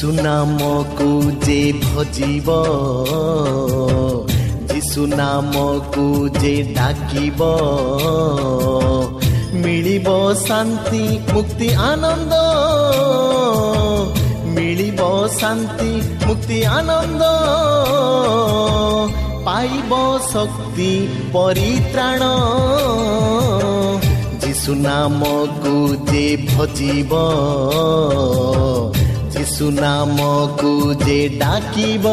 যিশু নামকু যে ভজিব, যিশু নামকু যে ডাকিব, মিলিব শান্তি, মুক্তি, আনন্দ। মিলিব শান্তি, মুক্তি, আনন্দ। পাইব শক্তি, পরিত্রাণ। যিশু নামকু যে ভজিব ସୁନାମକୁ ଯେ ଡାକିବ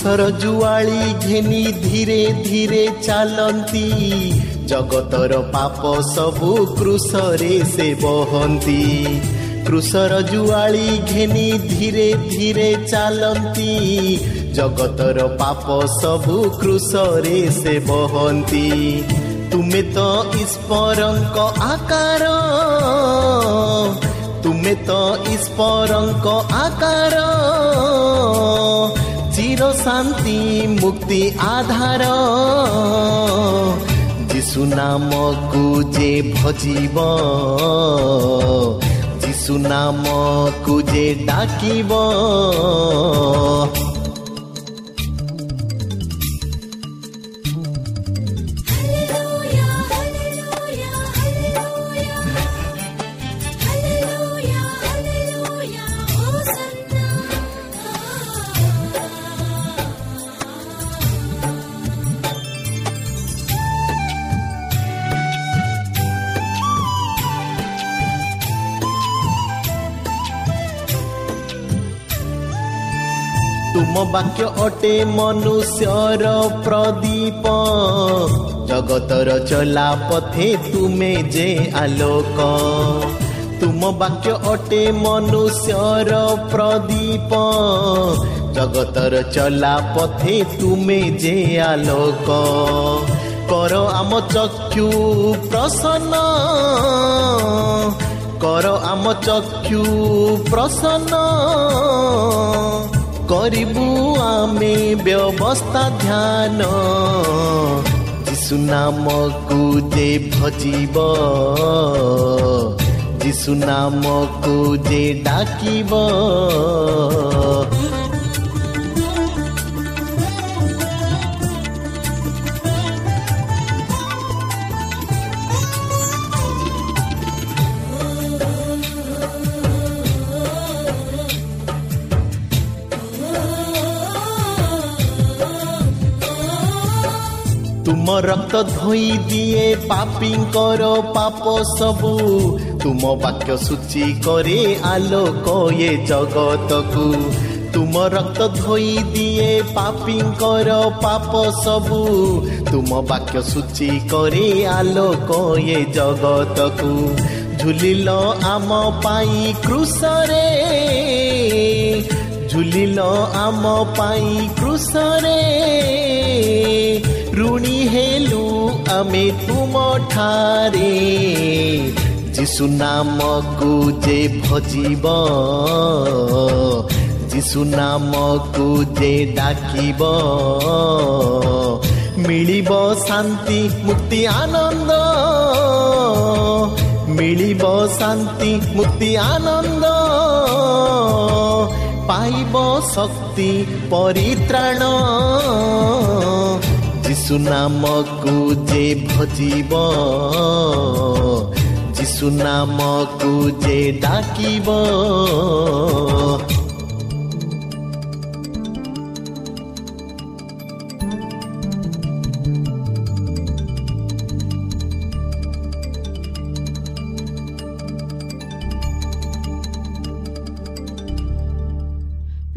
ଧୂସର ଜୁଆଳି ଘେନି ଧୀରେ ଧୀରେ ଚାଲନ୍ତି। ଜଗତର ପାପ ସବୁ କୃଷରେ ସେ ବହନ୍ତି। କୃଷର ଜୁଆଳି ଘେନି ଧୀରେ ଧୀରେ ଚାଲନ୍ତି। ଜଗତର ପାପ ସବୁ କୃଷରେ ସେ ବହନ୍ତି। ତୁମେ ତ ଈଶ୍ୱରଙ୍କ ଆକାର। ତୁମେ ତ ଈଶ୍ୱରଙ୍କ ଆକାର। চির শান্তি মুক্তি আধার। যিশু নামকু যে ভজিব যিশু নামকু যে ডাকিব। ତୁମ ବାକ୍ୟ ଅଟେ ମନୁଷ୍ୟର ପ୍ରଦୀପ। ଜଗତର ଚଲା ପଥେ ତୁମେ ଯେ ଆଲୋକ। ତୁମ ବାକ୍ୟ ଅଟେ ମନୁଷ୍ୟର ପ୍ରଦୀପ। ଜଗତର ଚଲା ପଥେ ତୁମେ ଯେ ଆଲୋକ। କର ଆମ ଚକ୍ଷୁ ପ୍ରସନ୍ନ। କର ଆମ ଚକ୍ଷୁ ପ୍ରସନ୍ନ। କରିବୁ ଆମେ ବ୍ୟବସ୍ଥା ଧ୍ୟାନ ଯୀଶୁ ନାମକୁ ଯେ ଭଜିବ ଯୀଶୁ ନାମକୁ ଯେ ଡାକିବ ତୁମ ରକ୍ତ ଧୋଇ ଦିଏ ପାପିଙ୍କର ପାପ ସବୁ ତୁମ ବାକ୍ୟ ସୂଚି କରେ ଆଲୋକ ଏ ଜଗତକୁ ତୁମ ରକ୍ତ ଧୋଇ ଦିଏ ପାପିଙ୍କର ପାପ ସବୁ ତୁମ ବାକ୍ୟ ସୂଚି କରେ ଆଲୋକ ଏ ଜଗତକୁ ଝୁଲିଲ ଆମ ପାଇଁ କୃଷରେ ଝୁଲିଲ ଆମ ପାଇଁ କୃଷରେ रुणी हे लो अमे तुम ठारे जिसु नाम को जे भजीब जिसु नाम को जे डाक मिल शांति मुक्ति आनंद मिल शांति मुक्ति आनंद पाइब शक्ति परित्राण। যিচু নামকো যে ভজিব যিচু নামকো যে ডাকিব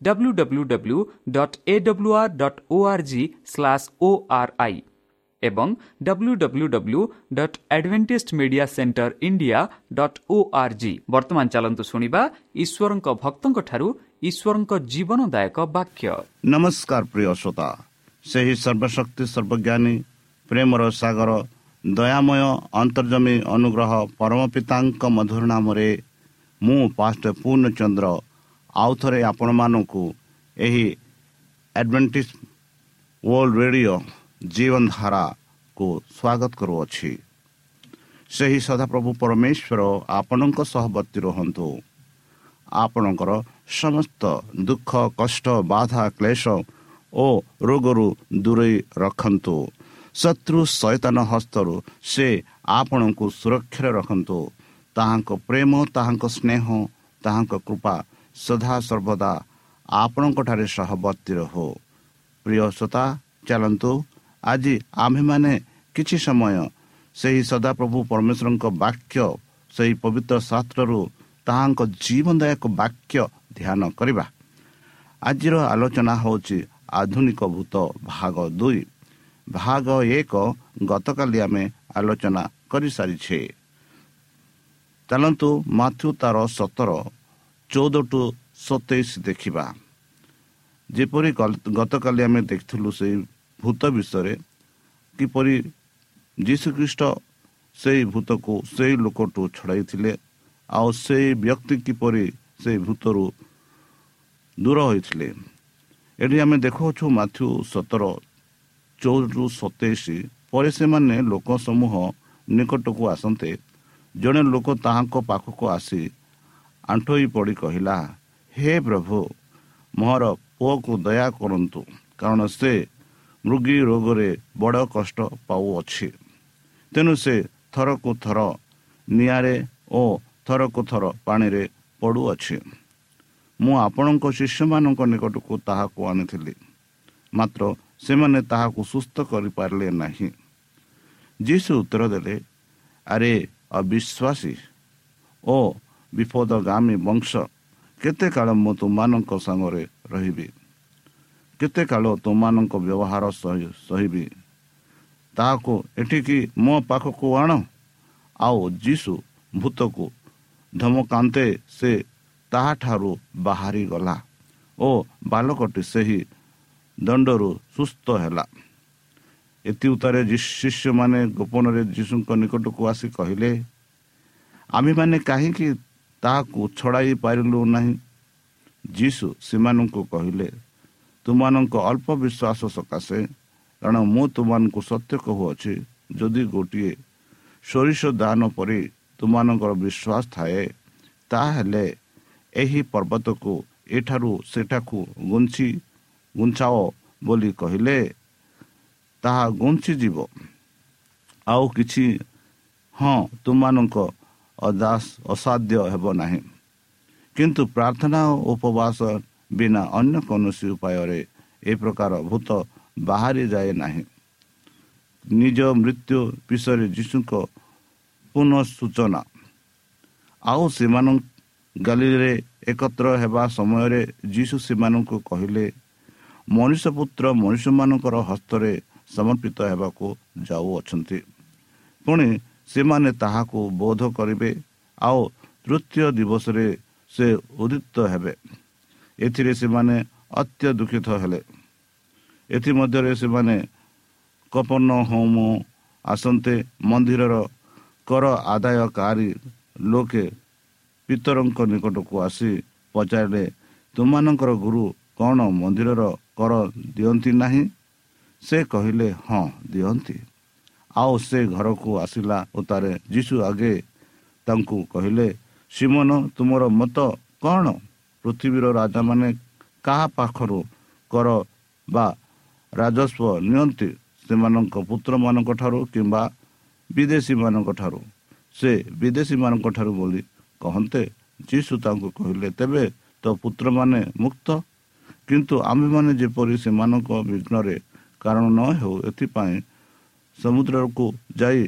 W W W dot A W R dot O R G slash O R I ଏବଂ W W W dot Adventist Media Centre India dot O R G ବର୍ତ୍ତମାନ ଚାଲନ୍ତୁ ଶୁଣିବା ଈଶ୍ୱରଙ୍କ ଭକ୍ତଙ୍କଠାରୁ ଈଶ୍ୱରଙ୍କ ଜୀବନଦାୟକ ବାକ୍ୟ ନମସ୍କାର ପ୍ରିୟ ଶ୍ରୋତା ସେହି ସର୍ବଶକ୍ତି ସର୍ବଜ୍ଞାନୀ ପ୍ରେମର ସାଗର ଦୟାମୟ ଅନ୍ତର୍ଜମୀ ଅନୁଗ୍ରହ ପରମ ପିତାଙ୍କ ମଧୁର ନାମରେ ମୁଁ ପାଷ୍ଟ ପୂର୍ଣ୍ଣଚନ୍ଦ୍ର ଆଉଥରେ ଆପଣମାନଙ୍କୁ ଏହି ଆଡ଼ଭେଣ୍ଟିସ୍ ୱାର୍ଲଡ ରେଡ଼ିଓ ଜୀବନଧାରାକୁ ସ୍ୱାଗତ କରୁଅଛି। ସେହି ସଦାପ୍ରଭୁ ପରମେଶ୍ୱର ଆପଣଙ୍କ ସହବର୍ତ୍ତୀ ରୁହନ୍ତୁ। ଆପଣଙ୍କର ସମସ୍ତ ଦୁଃଖ କଷ୍ଟ ବାଧା କ୍ଲେଶ ଓ ରୋଗରୁ ଦୂରେଇ ରଖନ୍ତୁ। ଶତ୍ରୁ ସୈତାନ ହସ୍ତରୁ ସେ ଆପଣଙ୍କୁ ସୁରକ୍ଷାରେ ରଖନ୍ତୁ। ତାହାଙ୍କ ପ୍ରେମ ତାହାଙ୍କ ସ୍ନେହ ତାହାଙ୍କ କୃପା ସଦାସର୍ବଦା ଆପଣଙ୍କଠାରେ ସହବର୍ତ୍ତୀ ରହୁ ପ୍ରିୟ ଶ୍ରୋତା ଚାଲନ୍ତୁ ଆଜି ଆମ୍ଭେମାନେ କିଛି ସମୟ ସେହି ସଦାପ୍ରଭୁ ପରମେଶ୍ୱରଙ୍କ ବାକ୍ୟ ସେହି ପବିତ୍ର ଶାସ୍ତ୍ରରୁ ତାହାଙ୍କ ଜୀବନଦାୟକ ବାକ୍ୟ ଧ୍ୟାନ କରିବା। ଆଜିର ଆଲୋଚନା ହେଉଛି ଆଧୁନିକ ଭୂତ ଭାଗ ଦୁଇ। ଭାଗ ଏକ ଗତକାଲି ଆମେ ଆଲୋଚନା କରିସାରିଛେ। ଚାଲନ୍ତୁ ମାଥ୍ୟୁ ତାର ସତର ଚଉଦ ଟୁ ସତେଇଶ ଦେଖିବା। ଯେପରି ଗତକାଲି ଆମେ ଦେଖିଥିଲୁ ସେଇ ଭୂତ ବିଷୟରେ କିପରି ଯୀଶୁଖ୍ରୀଷ୍ଟ ସେଇ ଭୂତକୁ ସେଇ ଲୋକଠୁ ଛଡ଼ାଇଥିଲେ ଆଉ ସେଇ ବ୍ୟକ୍ତି କିପରି ସେଇ ଭୂତରୁ ଦୂର ହୋଇଥିଲେ। ଏଠି ଆମେ ଦେଖାଉଛୁ ମାଥ୍ୟୁ ସତର ଚଉଦରୁ ସତେଇଶ। ପରେ ସେମାନେ ଲୋକ ସମୂହ ନିକଟକୁ ଆସନ୍ତେ। ଜଣେ ଲୋକ ତାହାଙ୍କ ପାଖକୁ ଆସି ଆଣ୍ଠୋଇ ପଡ଼ି କହିଲା ହେ ପ୍ରଭୁ ମୋର ପୁଅକୁ ଦୟା କରନ୍ତୁ କାରଣ ସେ ମୃଗୀ ରୋଗରେ ବଡ଼ କଷ୍ଟ ପାଉଅଛି। ତେଣୁ ସେ ଥରକୁ ଥର ନିଆଁରେ ଓ ଥରକୁ ଥର ପାଣିରେ ପଡ଼ୁଅଛି। ମୁଁ ଆପଣଙ୍କ ଶିଷ୍ୟମାନଙ୍କ ନିକଟକୁ ତାହାକୁ ଆଣିଥିଲି ମାତ୍ର ସେମାନେ ତାହାକୁ ସୁସ୍ଥ କରିପାରିଲେ ନାହିଁ। ଯିଶୁ ଉତ୍ତର ଦେଲେ ଆରେ ଅବିଶ୍ୱାସୀ ଓ ବିପଦଗାମୀ ବଂଶ। କେତେ କାଳ ମୁଁ ତୁମମାନଙ୍କ ସାଙ୍ଗରେ ରହିବି? କେତେ କାଳ ତୁମମାନଙ୍କ ବ୍ୟବହାର ସହିବି? ତାହାକୁ ଏଠିକି ମୋ ପାଖକୁ ଆଣ। ଆଉ ଯୀଶୁ ଭୂତକୁ ଧମକାନ୍ତେ ସେ ତାହାଠାରୁ ବାହାରିଗଲା ଓ ବାଲକଟି ସେହି ଦଣ୍ଡରୁ ସୁସ୍ଥ ହେଲା। ଏଥି ଉତ୍ତାରେ ଶିଷ୍ୟମାନେ ଗୋପନରେ ଯୀଶୁଙ୍କ ନିକଟକୁ ଆସି କହିଲେ ଆମ୍ଭେମାନେ କାହିଁକି ତାହାକୁ ଛଡ଼ାଇ ପାରିଲୁ ନାହିଁ। ଯୀଶୁ ସେମାନଙ୍କୁ କହିଲେ ତୁମମାନଙ୍କ ଅଳ୍ପ ବିଶ୍ୱାସ ସକାଶେ କାରଣ ମୁଁ ତୁମମାନଙ୍କୁ ସତ୍ୟ କହୁଅଛି ଯଦି ଗୋଟିଏ ସୋରିଷ ଦାନ ପରି ତୁମମାନଙ୍କର ବିଶ୍ୱାସ ଥାଏ ତାହେଲେ ଏହି ପର୍ବତକୁ ଏଠାରୁ ସେଠାକୁ ଗୁଞ୍ଚି ଗୁଞ୍ଚାଅ ବୋଲି କହିଲେ ତାହା ଗୁଞ୍ଚିଯିବ ଆଉ କିଛି ହଁ ତୁମମାନଙ୍କ ଅଦାସ ଅସାଧ୍ୟ ହେବ ନାହିଁ। କିନ୍ତୁ ପ୍ରାର୍ଥନା ଓ ଉପବାସ ବିନା ଅନ୍ୟ କୌଣସି ଉପାୟରେ ଏ ପ୍ରକାର ଭୂତ ବାହାରି ଯାଏ ନାହିଁ। ନିଜ ମୃତ୍ୟୁ ବିଷୟରେ ଯୀଶୁଙ୍କ ପୁନଃ ସୂଚନା ଆଉ ସେମାନଙ୍କ ଗାଲିରେ ଏକତ୍ର ହେବା ସମୟରେ ଯୀଶୁ ସେମାନଙ୍କୁ କହିଲେ ମଣିଷ ପୁତ୍ର ମଣିଷମାନଙ୍କର ହସ୍ତରେ ସମର୍ପିତ ହେବାକୁ ଯାଉଅଛନ୍ତି। ପୁଣି ସେମାନେ ତାହାକୁ ବୋଧ କରିବେ ଆଉ ତୃତୀୟ ଦିବସରେ ସେ ଉଦିତ ହେବେ। ଏଥିରେ ସେମାନେ ଅତ୍ୟ ଦୁଃଖିତ ହେଲେ। ଏଥିମଧ୍ୟରେ ସେମାନେ କପନ ହୋମ ଆସନ୍ତେ ମନ୍ଦିରର କର ଆଦାୟକାରୀ ଲୋକେ ପିତରଙ୍କ ନିକଟକୁ ଆସି ପଚାରିଲେ ତୁମମାନଙ୍କର ଗୁରୁ କ'ଣ ମନ୍ଦିରର କର ଦିଅନ୍ତି ନାହିଁ? ସେ କହିଲେ ହଁ ଦିଅନ୍ତି। ଆଉ ସେ ଘରକୁ ଆସିଲା ଓ ତାରେ ଯୀଶୁ ଆଗେ ତାଙ୍କୁ କହିଲେ ସିମନ ତୁମର ମତ କ'ଣ ପୃଥିବୀର ରାଜାମାନେ କାହା ପାଖରୁ କର ବା ରାଜସ୍ୱ ନିଅନ୍ତି ସେମାନଙ୍କ ପୁତ୍ରମାନଙ୍କ ଠାରୁ କିମ୍ବା ବିଦେଶୀମାନଙ୍କ ଠାରୁ ସେ ବିଦେଶୀମାନଙ୍କ ଠାରୁ ବୋଲି କହନ୍ତେ ଯୀଶୁ ତାଙ୍କୁ କହିଲେ ତେବେ ତ ପୁତ୍ରମାନେ ମୁକ୍ତ କିନ୍ତୁ ଆମ୍ଭେମାନେ ଯେପରି ସେମାନଙ୍କ ବିଘ୍ନରେ କାରଣ ନ ହେଉ ଏଥିପାଇଁ ସମୁଦ୍ରକୁ ଯାଇ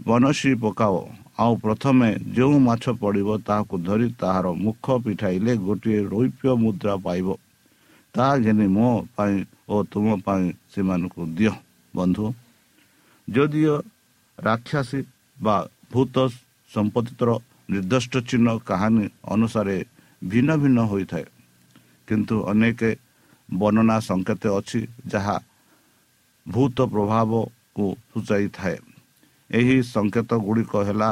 ବନଶୀ ପକାଅ। ଆଉ ପ୍ରଥମେ ଯେଉଁ ମାଛ ପଡ଼ିବ ତାହାକୁ ଧରି ତାହାର ମୁଖ ପିଠାଇଲେ ଗୋଟିଏ ରୌପ୍ୟ ମୁଦ୍ରା ପାଇବ। ତାହା ଘେନି ମୋ ପାଇଁ ଓ ତୁମ ପାଇଁ ସେମାନଙ୍କୁ ଦିଅ। ବନ୍ଧୁ ଯଦିଓ ରାକ୍ଷାସୀ ବା ଭୂତ ସମ୍ପତ୍ତିର ନିର୍ଦ୍ଦିଷ୍ଟ ଚିହ୍ନ କାହାଣୀ ଅନୁସାରେ ଭିନ୍ନ ଭିନ୍ନ ହୋଇଥାଏ କିନ୍ତୁ ଅନେକ ବର୍ଣ୍ଣନା ସଂକେତ ଅଛି ଯାହା ଭୂତ ପ୍ରଭାବକୁ ସୂଚାଇଥାଏ। ଏହି ସଂକେତ ଗୁଡ଼ିକ ହେଲା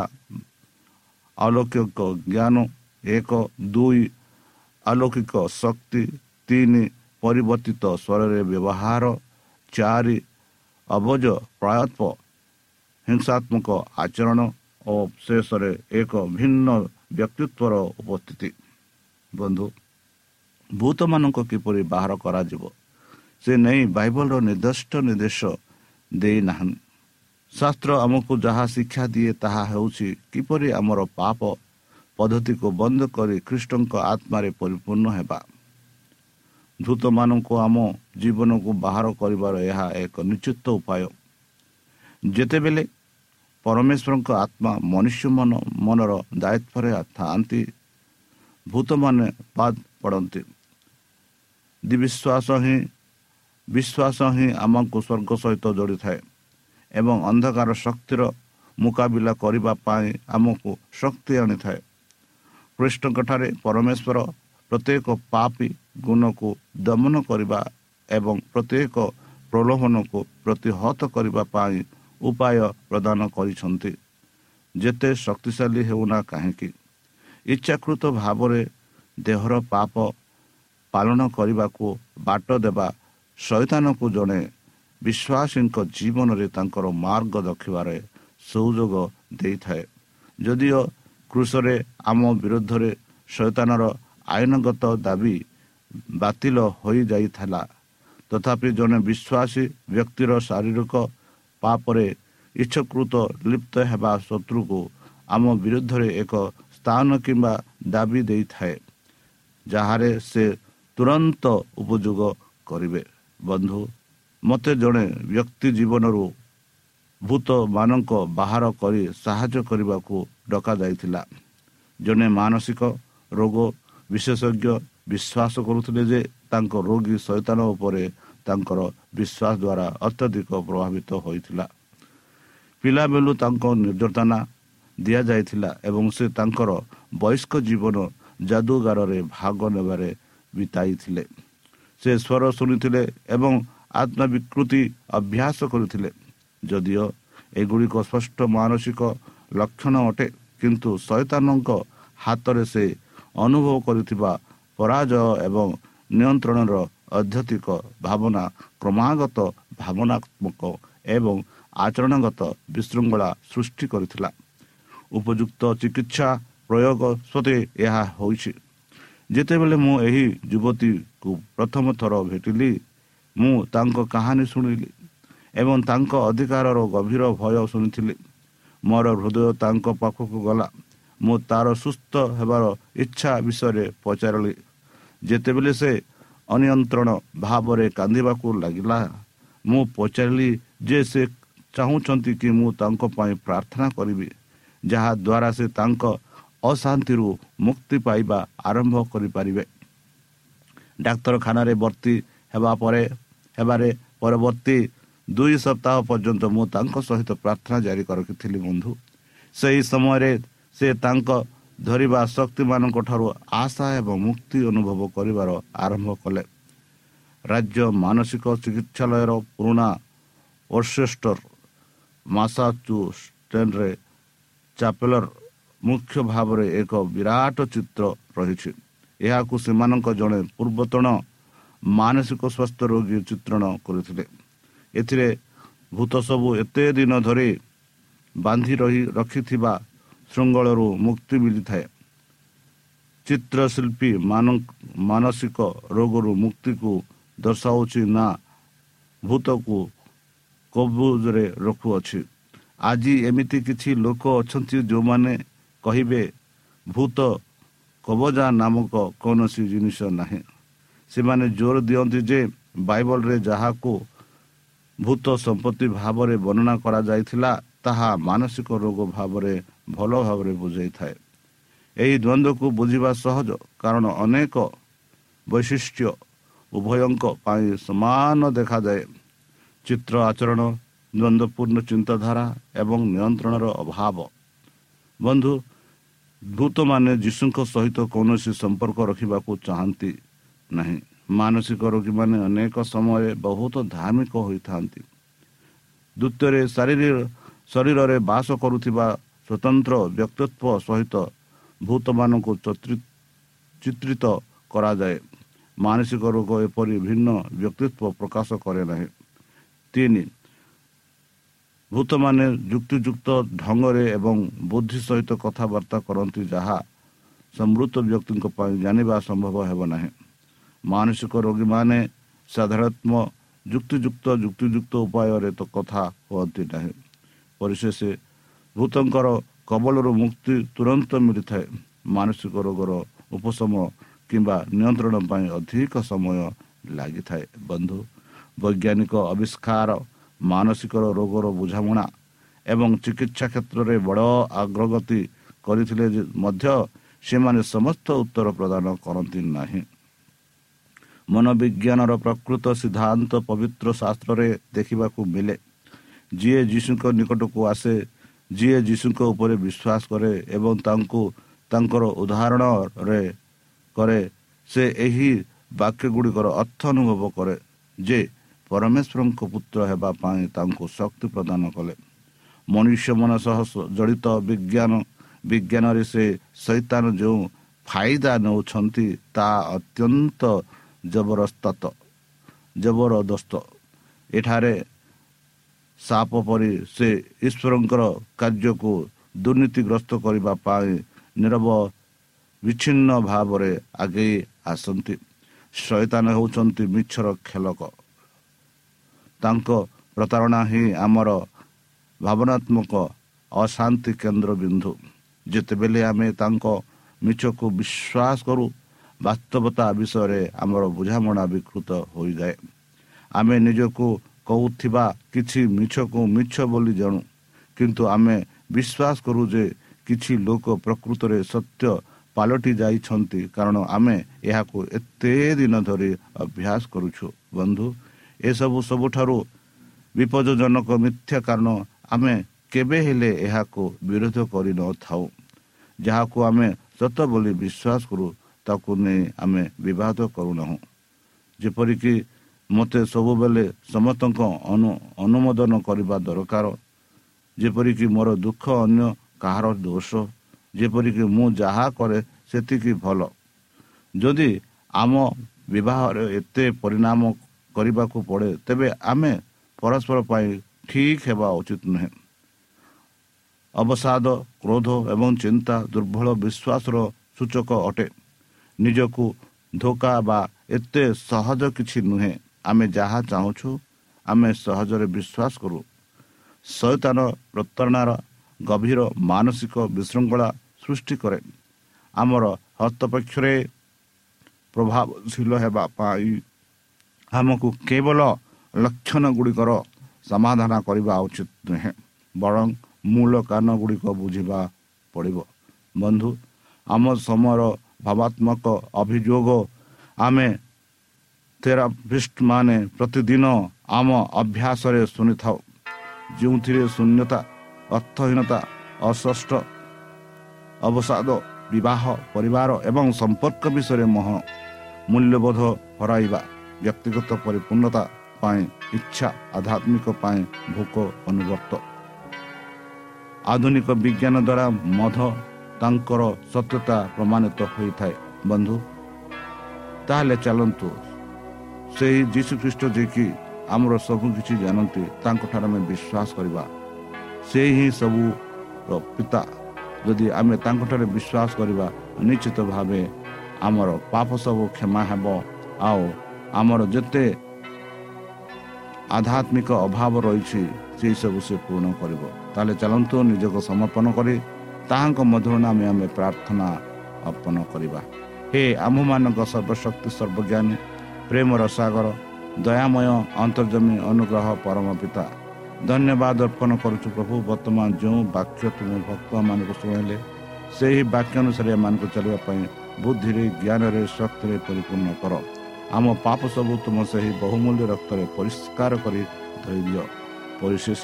ଅଲୌକିକ ଜ୍ଞାନ ଏକ ଦୁଇ ଆଲୌକିକ ଶକ୍ତି ତିନି ପରିବର୍ତ୍ତିତ ସ୍ୱରରେ ବ୍ୟବହାର ଚାରି ଅବଜ ପ୍ରାୟତ୍ପ ହିଂସାତ୍ମକ ଆଚରଣ ଓ ଶେଷରେ ଏକ ଭିନ୍ନ ବ୍ୟକ୍ତିତ୍ୱର ଉପସ୍ଥିତି। ବନ୍ଧୁ ଭୂତମାନଙ୍କୁ କିପରି ବାହାର କରାଯିବ? ସେ ନେଇ ବାଇବଲର ନିର୍ଦ୍ଦିଷ୍ଟ ନିର୍ଦ୍ଦେଶ ଦେଇନାହାନ୍ତି ଶାସ୍ତ୍ର ଆମକୁ ଯାହା ଶିକ୍ଷା ଦିଏ ତାହା ହେଉଛି କିପରି ଆମର ପାପ ପଦ୍ଧତିକୁ ବନ୍ଦ କରି ଖ୍ରୀଷ୍ଟଙ୍କ ଆତ୍ମାରେ ପରିପୂର୍ଣ୍ଣ ହେବା। ଧୂତମାନଙ୍କୁ ଆମ ଜୀବନକୁ ବାହାର କରିବାର ଏହା ଏକ ନିଶ୍ଚିତ ଉପାୟ। ଯେତେବେଳେ ପରମେଶ୍ୱରଙ୍କ ଆତ୍ମା ମନୁଷ୍ୟ ମନ ମନର ଦାୟିତ୍ୱରେ ଥାଆନ୍ତି ଭୂତମାନେ ବାଦ ପଡ଼ନ୍ତି। ଦିବିଶ୍ୱାସ ହିଁ ବିଶ୍ୱାସ ହିଁ ଆମକୁ ସ୍ୱର୍ଗ ସହିତ ଯୋଡ଼ିଥାଏ ଏବଂ ଅନ୍ଧକାର ଶକ୍ତିର ମୁକାବିଲା କରିବା ପାଇଁ ଆମକୁ ଶକ୍ତି ଆଣିଥାଏ। କୃଷ୍ଣଙ୍କଠାରେ ପରମେଶ୍ୱର ପ୍ରତ୍ୟେକ ପାପି ଗୁଣକୁ ଦମନ କରିବା ଏବଂ ପ୍ରତ୍ୟେକ ପ୍ରଲୋଭନକୁ ପ୍ରତିହତ କରିବା ପାଇଁ ଉପାୟ ପ୍ରଦାନ କରିଛନ୍ତି। ଯେତେ ଶକ୍ତିଶାଳୀ ହେଉନା କାହିଁକି? ଇଚ୍ଛାକୃତ ଭାବରେ ଦେହର ପାପ ପାଳନ କରିବାକୁ ବାଟ ଦେବା ଶୈତାନକୁ ଜଣେ ବିଶ୍ୱାସୀଙ୍କ ଜୀବନରେ ତାଙ୍କର ମାର୍ଗ ରଖିବାରେ ସୁଯୋଗ ଦେଇଥାଏ। ଯଦିଓ କୃଷରେ ଆମ ବିରୁଦ୍ଧରେ ଶୈତାନର ଆଇନଗତ ଦାବି ବାତିଲ ହୋଇଯାଇଥିଲା ତଥାପି ଜଣେ ବିଶ୍ୱାସୀ ବ୍ୟକ୍ତିର ଶାରୀରିକ ପାପରେ ଇଚ୍ଛକୃତ ଲିପ୍ତ ହେବା ଶତ୍ରୁକୁ ଆମ ବିରୁଦ୍ଧରେ ଏକ ସ୍ଥାନ କିମ୍ବା ଦାବି ଦେଇଥାଏ ଯାହାରେ ସେ ତୁରନ୍ତ ଉପଯୋଗ କରିବେ। ବନ୍ଧୁ ମୋତେ ଜଣେ ବ୍ୟକ୍ତି ଜୀବନରୁ ଭୂତମାନଙ୍କ ବାହାର କରି ସାହାଯ୍ୟ କରିବାକୁ ଡକାଯାଇଥିଲା। ଜଣେ ମାନସିକ ରୋଗ ବିଶେଷଜ୍ଞ ବିଶ୍ୱାସ କରୁଥିଲେ ଯେ ତାଙ୍କ ରୋଗୀ ଶୈତାନ ଉପରେ ତାଙ୍କର ବିଶ୍ୱାସ ଦ୍ୱାରା ଅତ୍ୟଧିକ ପ୍ରଭାବିତ ହୋଇଥିଲା। ପିଲାବେଳୁ ତାଙ୍କ ନିର୍ଯାତନା ଦିଆଯାଇଥିଲା ଏବଂ ସେ ତାଙ୍କର ବୟସ୍କ ଜୀବନ ଯାଦୁଗାରରେ ଭାଗ ନେବାରେ ବିତାଇଥିଲେ। ସେ ସ୍ୱର ଶୁଣିଥିଲେ ଏବଂ ଆତ୍ମବିକୃତି ଅଭ୍ୟାସ କରୁଥିଲେ। ଯଦିଓ ଏଗୁଡ଼ିକ ସ୍ପଷ୍ଟ ମାନସିକ ଲକ୍ଷଣ ଅଟେ କିନ୍ତୁ ଶୈତାନଙ୍କ ହାତରେ ସେ ଅନୁଭବ କରିଥିବା ପରାଜୟ ଏବଂ ନିୟନ୍ତ୍ରଣର ଅଧ୍ୟତିକ ଭାବନା କ୍ରମାଗତ ଭାବନାତ୍ମକ ଏବଂ ଆଚରଣଗତ ବିଶୃଙ୍ଖଳା ସୃଷ୍ଟି କରିଥିଲା। ଉପଯୁକ୍ତ ଚିକିତ୍ସା ପ୍ରୟୋଗ ସତ୍ତ୍ୱେ ଏହା ହୋଇଛି। ଯେତେବେଳେ ମୁଁ ଏହି ଯୁବତୀକୁ ପ୍ରଥମ ଥର ଭେଟିଲି ମୁଁ ତାଙ୍କ କାହାଣୀ ଶୁଣିଲି ଏବଂ ତାଙ୍କ ଅଧିକାରର ଗଭୀର ଭୟ ଶୁଣିଥିଲି। ମୋର ହୃଦୟ ତାଙ୍କ ପାଖକୁ ଗଲା। ମୁଁ ତାର ସୁସ୍ଥ ହେବାର ଇଚ୍ଛା ବିଷୟରେ ପଚାରିଲି। ଯେତେବେଳେ ସେ ଅନିୟନ୍ତ୍ରଣ ଭାବରେ କାନ୍ଦିବାକୁ ଲାଗିଲା ମୁଁ ପଚାରିଲି ଯେ ସେ ଚାହୁଁଛନ୍ତି କି ମୁଁ ତାଙ୍କ ପାଇଁ ପ୍ରାର୍ଥନା କରିବି ଯାହାଦ୍ୱାରା ସେ ତାଙ୍କ ଅଶାନ୍ତିରୁ ମୁକ୍ତି ପାଇବା ଆରମ୍ଭ କରିପାରିବେ। ଡାକ୍ତରଖାନାରେ ଭର୍ତ୍ତି ହେବା ପରେ ହେବାରେ ପରବର୍ତ୍ତୀ ଦୁଇ ସପ୍ତାହ ପର୍ଯ୍ୟନ୍ତ ମୁଁ ତାଙ୍କ ସହିତ ପ୍ରାର୍ଥନା ଜାରି ରଖିଥିଲି ବନ୍ଧୁ। ସେହି ସମୟରେ ସେ ତାଙ୍କ ଧରିବା ଶକ୍ତିମାନଙ୍କ ଠାରୁ ଆଶା ଏବଂ ମୁକ୍ତି ଅନୁଭବ କରିବାର ଆରମ୍ଭ କଲେ। ରାଜ୍ୟ ମାନସିକ ଚିକିତ୍ସାଳୟର ପୁରୁଣା ଓର୍ସେଷ୍ଟର ମାସାଚୁଷ୍ଟେନ୍ରେ ଚାପେଲର ମୁଖ୍ୟ ଭାବରେ ଏକ ବିରାଟ ଚିତ୍ର ରହିଛି। ଏହାକୁ ସେମାନଙ୍କ ଜଣେ ପୂର୍ବତନ ମାନସିକ ସ୍ୱାସ୍ଥ୍ୟ ରୋଗୀ ଚିତ୍ରଣ କରିଥିଲେ। ଏଥିରେ ଭୂତ ସବୁ ଏତେ ଦିନ ଧରି ବାନ୍ଧି ରହି ରଖିଥିବା ଶୃଙ୍ଖଳରୁ ମୁକ୍ତି ମିଳିଥାଏ। ଚିତ୍ରଶିଳ୍ପୀ ମାନସିକ ରୋଗରୁ ମୁକ୍ତିକୁ ଦର୍ଶାଉଛି ନା ଭୂତକୁ କବୁଜରେ ରଖୁଅଛି। ଆଜି ଏମିତି କିଛି ଲୋକ ଅଛନ୍ତି ଯେଉଁମାନେ କହିବେ ଭୂତ କବଜା ନାମକ କୌଣସି ଜିନିଷ ନାହିଁ। ସେମାନେ ଜୋର ଦିଅନ୍ତି ଯେ ବାଇବଲରେ ଯାହାକୁ ଭୂତ ସମ୍ପତ୍ତି ଭାବରେ ବର୍ଣ୍ଣନା କରାଯାଇଥିଲା ତାହା ମାନସିକ ରୋଗ ଭାବରେ ଭଲ ଭାବରେ ବୁଝାଇଥାଏ। ଏହି ଦ୍ୱନ୍ଦ୍ୱକୁ ବୁଝିବା ସହଜ କାରଣ ଅନେକ ବୈଶିଷ୍ଟ୍ୟ ଉଭୟଙ୍କ ପାଇଁ ସମାନ ଦେଖାଯାଏ। ଚିତ୍ର ଆଚରଣ ଦ୍ୱନ୍ଦ୍ୱପୂର୍ଣ୍ଣ ଚିନ୍ତାଧାରା ଏବଂ ନିୟନ୍ତ୍ରଣର ଅଭାବ। ବନ୍ଧୁ ଭୂତମାନେ ଯୀଶୁଙ୍କ ସହିତ କୌଣସି ସମ୍ପର୍କ ରଖିବାକୁ ଚାହାନ୍ତି ନାହିଁ। ମାନସିକ ରୋଗୀମାନେ ଅନେକ ସମୟରେ ବହୁତ ଧାର୍ମିକ ହୋଇଥାନ୍ତି। ଦ୍ୱିତୀୟରେ ଶାରୀରିକ ଶରୀରରେ ବାସ କରୁଥିବା ସ୍ୱତନ୍ତ୍ର ବ୍ୟକ୍ତିତ୍ୱ ସହିତ ଭୂତମାନଙ୍କୁ ଚିତ୍ରିତ କରାଯାଏ। ମାନସିକ ରୋଗ ଏପରି ଭିନ୍ନ ବ୍ୟକ୍ତିତ୍ୱ ପ୍ରକାଶ କରେ ନାହିଁ। ତିନି ଭୂତମାନେ ଯୁକ୍ତିଯୁକ୍ତ ଢଙ୍ଗରେ ଏବଂ ବୁଦ୍ଧି ସହିତ କଥାବାର୍ତ୍ତା କରନ୍ତି ଯାହା ସମୃଦ୍ଧ ବ୍ୟକ୍ତିଙ୍କ ପାଇଁ ଜାଣିବା ସମ୍ଭବ ହେବ ନାହିଁ। ମାନସିକ ରୋଗୀମାନେ ସାଧାରଣତଃ ଯୁକ୍ତିଯୁକ୍ତ ଯୁକ୍ତିଯୁକ୍ତ ଉପାୟରେ ତ କଥା ହୁଅନ୍ତି ନାହିଁ। ପରିଶେଷ ଭୂତଙ୍କର କବଳରୁ ମୁକ୍ତି ତୁରନ୍ତ ମିଳିଥାଏ। ମାନସିକ ରୋଗର ଉପଶମ କିମ୍ବା ନିୟନ୍ତ୍ରଣ ପାଇଁ ଅଧିକ ସମୟ ଲାଗିଥାଏ। ବନ୍ଧୁ ବୈଜ୍ଞାନିକ ଆବିଷ୍କାର ମାନସିକ ରୋଗର ବୁଝାମଣା ଏବଂ ଚିକିତ୍ସା କ୍ଷେତ୍ରରେ ବଡ଼ ଅଗ୍ରଗତି କରିଥିଲେ ମଧ୍ୟ ସେମାନେ ସମସ୍ତ ଉତ୍ତର ପ୍ରଦାନ କରନ୍ତି ନାହିଁ। ମନୋବିଜ୍ଞାନର ପ୍ରକୃତ ସିଦ୍ଧାନ୍ତ ପବିତ୍ର ଶାସ୍ତ୍ରରେ ଦେଖିବାକୁ ମିଳେ ଯିଏ ଯୀଶୁଙ୍କ ନିକଟକୁ ଆସେ ଯିଏ ଯୀଶୁଙ୍କ ଉପରେ ବିଶ୍ୱାସ କରେ ଏବଂ ତାଙ୍କୁ ତାଙ୍କର ଉଦାହରଣରେ କରେ ସେ ଏହି ବାକ୍ୟ ଗୁଡ଼ିକର ଅର୍ଥ ଅନୁଭବ କରେ ଯେ ପରମେଶ୍ୱରଙ୍କ ପୁତ୍ର ହେବା ପାଇଁ ତାଙ୍କୁ ଶକ୍ତି ପ୍ରଦାନ କଲେ। ମନୁଷ୍ୟ ମନ ସହ ଜଡ଼ିତ ବିଜ୍ଞାନ ବିଜ୍ଞାନରେ ସେ ସୈତାନ ଯେଉଁ ଫାଇଦା ନେଉଛନ୍ତି ତାହା ଅତ୍ୟନ୍ତ ଜବରଦସ୍ତ ଜବରଦସ୍ତ। ଏଠାରେ ସାପ ପରି ସେ ଈଶ୍ୱରଙ୍କର କାର୍ଯ୍ୟକୁ ଦୁର୍ନୀତିଗ୍ରସ୍ତ କରିବା ପାଇଁ ନିରବ ବିଚ୍ଛିନ୍ନ ଭାବରେ ଆଗେଇ ଆସନ୍ତି। ଶୈତାନ ହେଉଛନ୍ତି ମିଛର ଖେଳକ। ତାଙ୍କ ପ୍ରତାରଣା ହିଁ ଆମର ଭାବନାତ୍ମକ ଅଶାନ୍ତି କେନ୍ଦ୍ରବିନ୍ଦୁ। ଯେତେବେଳେ ଆମେ ତାଙ୍କ ମିଛକୁ ବିଶ୍ୱାସ କରୁ ବାସ୍ତବତା ବିଷୟରେ ଆମର ବୁଝାମଣା ବିକୃତ ହୋଇଯାଏ। ଆମେ ନିଜକୁ କହୁଥିବା କିଛି ମିଛକୁ ମିଛ ବୋଲି ଜାଣୁ କିନ୍ତୁ ଆମେ ବିଶ୍ୱାସ କରୁ ଯେ କିଛି ଲୋକ ପ୍ରକୃତରେ ସତ୍ୟ ପାଲଟି ଯାଇଛନ୍ତି କାରଣ ଆମେ ଏହାକୁ ଏତେ ଦିନ ଧରି ଅଭ୍ୟାସ କରୁଛୁ। ବନ୍ଧୁ ଏସବୁ ସବୁଠାରୁ ବିପଦଜନକ ମିଥ୍ୟା କାରଣ ଆମେ କେବେ ହେଲେ ଏହାକୁ ବିରୋଧ କରିନଥାଉ। ଯାହାକୁ ଆମେ ସତ ବୋଲି ବିଶ୍ୱାସ କରୁ ତାକୁ ନେଇ ଆମେ ବିବାଦ କରୁନାହୁଁ। ଯେପରିକି ମୋତେ ସବୁବେଳେ ସମସ୍ତଙ୍କ ଅନୁ ଅନୁମୋଦନ କରିବା ଦରକାର। ଯେପରିକି ମୋର ଦୁଃଖ ଅନ୍ୟ କାହାର ଦୋଷ ଯେପରିକି ମୁଁ ଯାହା କରେ ସେତିକି ଭଲ। ଯଦି ଆମ ବିବାହରେ ଏତେ ପରିଣାମ କରିବାକୁ ପଡ଼େ ତେବେ ଆମେ ପରସ୍ପର ପାଇଁ ଠିକ୍ ହେବା ଉଚିତ ନୁହେଁ। ଅବସାଦ କ୍ରୋଧ ଏବଂ ଚିନ୍ତା ଦୁର୍ବଳ ବିଶ୍ୱାସର ସୂଚକ ଅଟେ। ନିଜକୁ ଧୋକା ବା ଏତେ ସହଜ କିଛି ନୁହେଁ। ଆମେ ଯାହା ଚାହୁଁଛୁ ଆମେ ସହଜରେ ବିଶ୍ୱାସ କରୁ। ସୈତାନ ପ୍ରତାରଣାର ଗଭୀର ମାନସିକ ବିଶୃଙ୍ଖଳା ସୃଷ୍ଟି କରେ। ଆମର ହସ୍ତପକ୍ଷରେ ପ୍ରଭାବଶୀଳ ହେବା ପାଇଁ ଆମକୁ କେବଳ ଲକ୍ଷଣ ଗୁଡ଼ିକର ସମାଧାନ କରିବା ଉଚିତ ନୁହେଁ ବରଂ ମୂଳ କାରଣ ଗୁଡ଼ିକ ବୁଝିବା ପଡ଼ିବ। ବନ୍ଧୁ ଆମ ସମୟର ଭାବାତ୍ମକ ଅଭିଯୋଗ ଆମେ ଥେରାପିଷ୍ଟ ମାନେ ପ୍ରତିଦିନ ଆମ ଅଭ୍ୟାସରେ ଶୁଣିଥାଉ। ଯେଉଁଥିରେ ଶୂନ୍ୟତା ଅର୍ଥହୀନତା ଅସ୍ପଷ୍ଟ ଅବସାଦ ବିବାହ ପରିବାର ଏବଂ ସମ୍ପର୍କ ବିଷୟରେ ମହ ମୂଲ୍ୟବୋଧ ହରାଇବା ବ୍ୟକ୍ତିଗତ ପରିପୂର୍ଣ୍ଣତା ପାଇଁ ଇଚ୍ଛା ଆଧ୍ୟାତ୍ମିକ ପାଇଁ ଭୋକ ଅନୁଭକ୍ତ ଆଧୁନିକ ବିଜ୍ଞାନ ଦ୍ୱାରା ମଧ ତାଙ୍କର ସତ୍ୟତା ପ୍ରମାଣିତ ହୋଇଥାଏ। ବନ୍ଧୁ ତାହେଲେ ଚାଲନ୍ତୁ। ସେହି ଯୀଶୁଖ୍ରୀଷ୍ଟ ଯିଏକି ଆମର ସବୁ କିଛି ଜାଣନ୍ତି ତାଙ୍କଠାରେ ଆମେ ବିଶ୍ୱାସ କରିବା। ସେ ହିଁ ସବୁର ପିତା ଯଦି ଆମେ ତାଙ୍କଠାରେ ବିଶ୍ୱାସ କରିବା ନିଶ୍ଚିତ ଭାବେ ଆମର ପାପ ସବୁ କ୍ଷମା ହେବ। ଆଉ ଆମର ଯେତେ ଆଧ୍ୟାତ୍ମିକ ଅଭାବ ରହିଛି ସେସବୁ ସେ ପୂରଣ କରିବ। ତାହେଲେ ଚାଲନ୍ତୁ ନିଜକୁ ସମର୍ପଣ କରି ତାହାଙ୍କ ମଧୁର ନାମେ ଆମେ ପ୍ରାର୍ଥନା ଅର୍ପଣ କରିବା। ହେ ଆମ୍ଭମାନଙ୍କ ସର୍ବଶକ୍ତି ସର୍ବଜ୍ଞାନୀ ପ୍ରେମର ସାଗର ଦୟାମୟ ଅନ୍ତର୍ଜମୀ ଅନୁଗ୍ରହ ପରମ ପିତା ଧନ୍ୟବାଦ ଅର୍ପଣ କରୁଛୁ ପ୍ରଭୁ ବର୍ତ୍ତମାନ ଯେଉଁ ବାକ୍ୟ ତୁମ ଭକ୍ତମାନଙ୍କୁ ଶୁଣାଇଲେ ସେହି ବାକ୍ୟ ଅନୁସାରେ ଏମାନଙ୍କୁ ଚାଲିବା ପାଇଁ ବୁଦ୍ଧିରେ ଜ୍ଞାନରେ ଶକ୍ତିରେ ପରିପୂର୍ଣ୍ଣ କର। ଆମ ପାପ ସବୁ ତୁମ ସେହି ବହୁମୂଲ୍ୟ ରକ୍ତରେ ପରିଷ୍କାର କରି ଧରିଦିଅ ପରିଶେଷ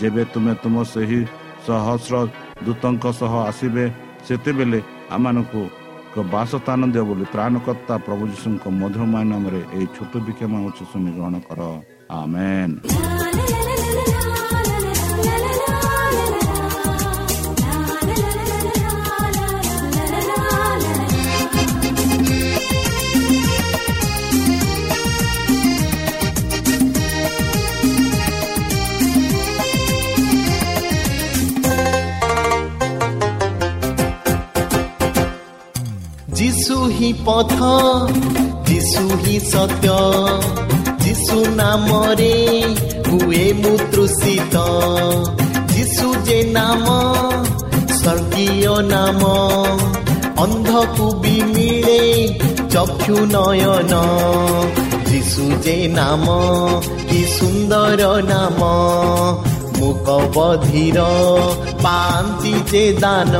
ଯେବେ ତୁମେ ତୁମ ସେହି ସହସ୍ର ଦୂତଙ୍କ ସହ ଆସିବେ ସେତେବେଳେ ଆମମାନଙ୍କୁ ଏକ ବାସସ୍ଥାନ ଦିଅ ବୋଲି ତ୍ରାଣକର୍ତ୍ତା ପ୍ରଭୁ ଯୀଶୁଙ୍କ ମଧୁରମୟ ନାମରେ ଏହି ଛୋଟ ବିକ୍ଷମ ହେଉଛି ଶୁଣି ଗ୍ରହଣ କର ଆମେନ୍ ହିଁ ପଥ ଯୀଶୁ ହିଁ ସତ୍ୟ ଯୀଶୁ ନାମରେ ହୁଏ ମୁଁ ତୃଷିତ ଯୀଶୁ ଯେ ନାମ ସ୍ୱର୍ଗୀୟ ନାମ ଅନ୍ଧକୁ ବି ମିଳେ ଚକ୍ଷୁ ନୟନ যিশু যে নাম কি সুন্দর নাম মুকবধির পান্তি যে দান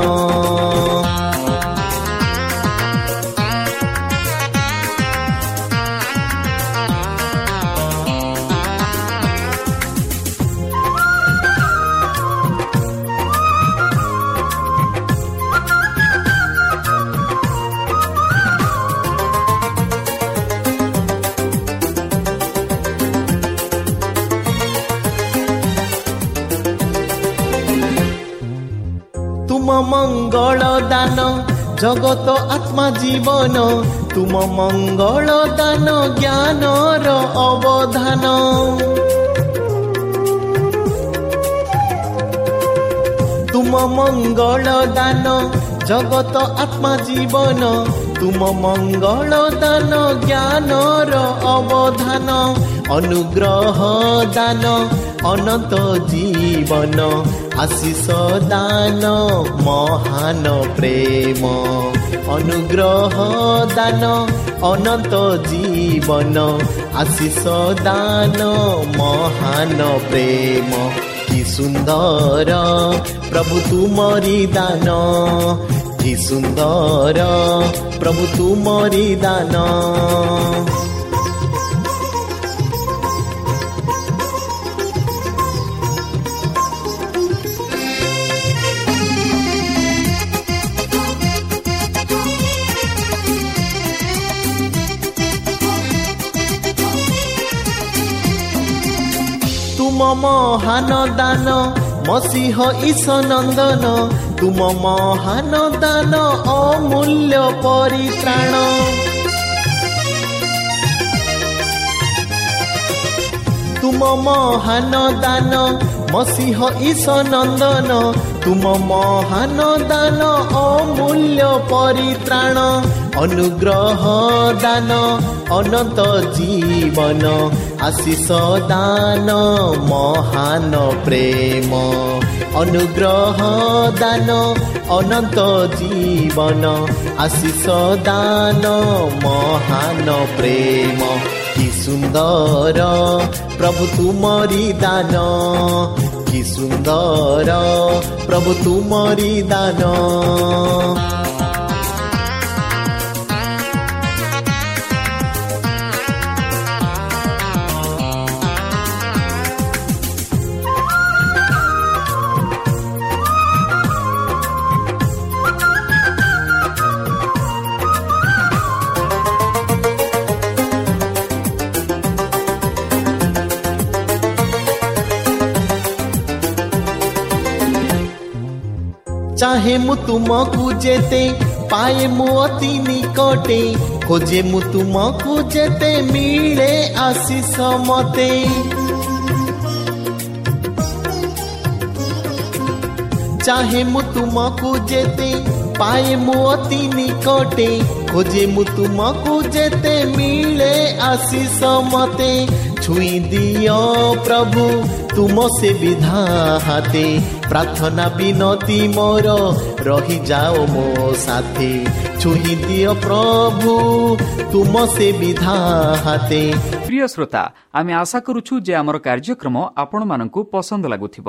মঙ্গল দান জগত আত্মা জীবন তুম মঙ্গল দান জ্ঞানর অবধান তুম মঙ্গল দান জগত আত্মা জীবন তুম মঙ্গল দান জ্ঞানর অবধান অনুগ্রহ দান অনন্ত জীৱন আশিষ দান মহান প্ৰেম অনুগ্ৰহ দান অনন্ত জীৱন আশিষ দান মহান প্ৰেম কি সুন্দৰ প্ৰভু তুমৰি দান কি সুন্দৰ প্ৰভু তুমৰি দান। ମହାନ ଦାନ ମସିହ ଈଶ ନନ୍ଦନ ତୁମ ମହାନ ଦାନ ମସିହ ଈଶ ନନ୍ଦନ ତୁମ ମହାନ ଦାନ ଅମୂଲ୍ୟ ପରିତ୍ରାଣ। ଅନୁଗ୍ରହ ଦାନ অনন্ত জীৱন আশিষ দান মহান প্ৰেম অনুগ্ৰহ দান অনন্ত জীৱন আশিষ দান মহান প্ৰেম। কি সুন্দৰ প্ৰভু তুমৰি দান কি সুন্দৰ প্ৰভু তুমৰি দান। ଚାହେଁ ମୁଁ ତୁମକୁ ଯେତେ ପାଏ ମୁଁ ଅତି ନିକଟେ ଖୋଜେ ମୁଁ ତୁମକୁ ଯେତେ ମିଳେ ଆଶିଷ ମତେ चाहे मु तुमको जेते, पाए मु अति निकटे। खोजे मु तुमको जेते, मिले आशीष मते छुई दियो प्रभु, तुम से विधा हाते প্রার্থনা বিনতি মোর রহি যাও মো সাথে ছুঁই দিও প্রভু তুম সে বিধা হাতে প্রিয় শ্রোতা আমি আশা করুছু যে আমার কার্যক্রম আপনার পসন্দ লাগুথিব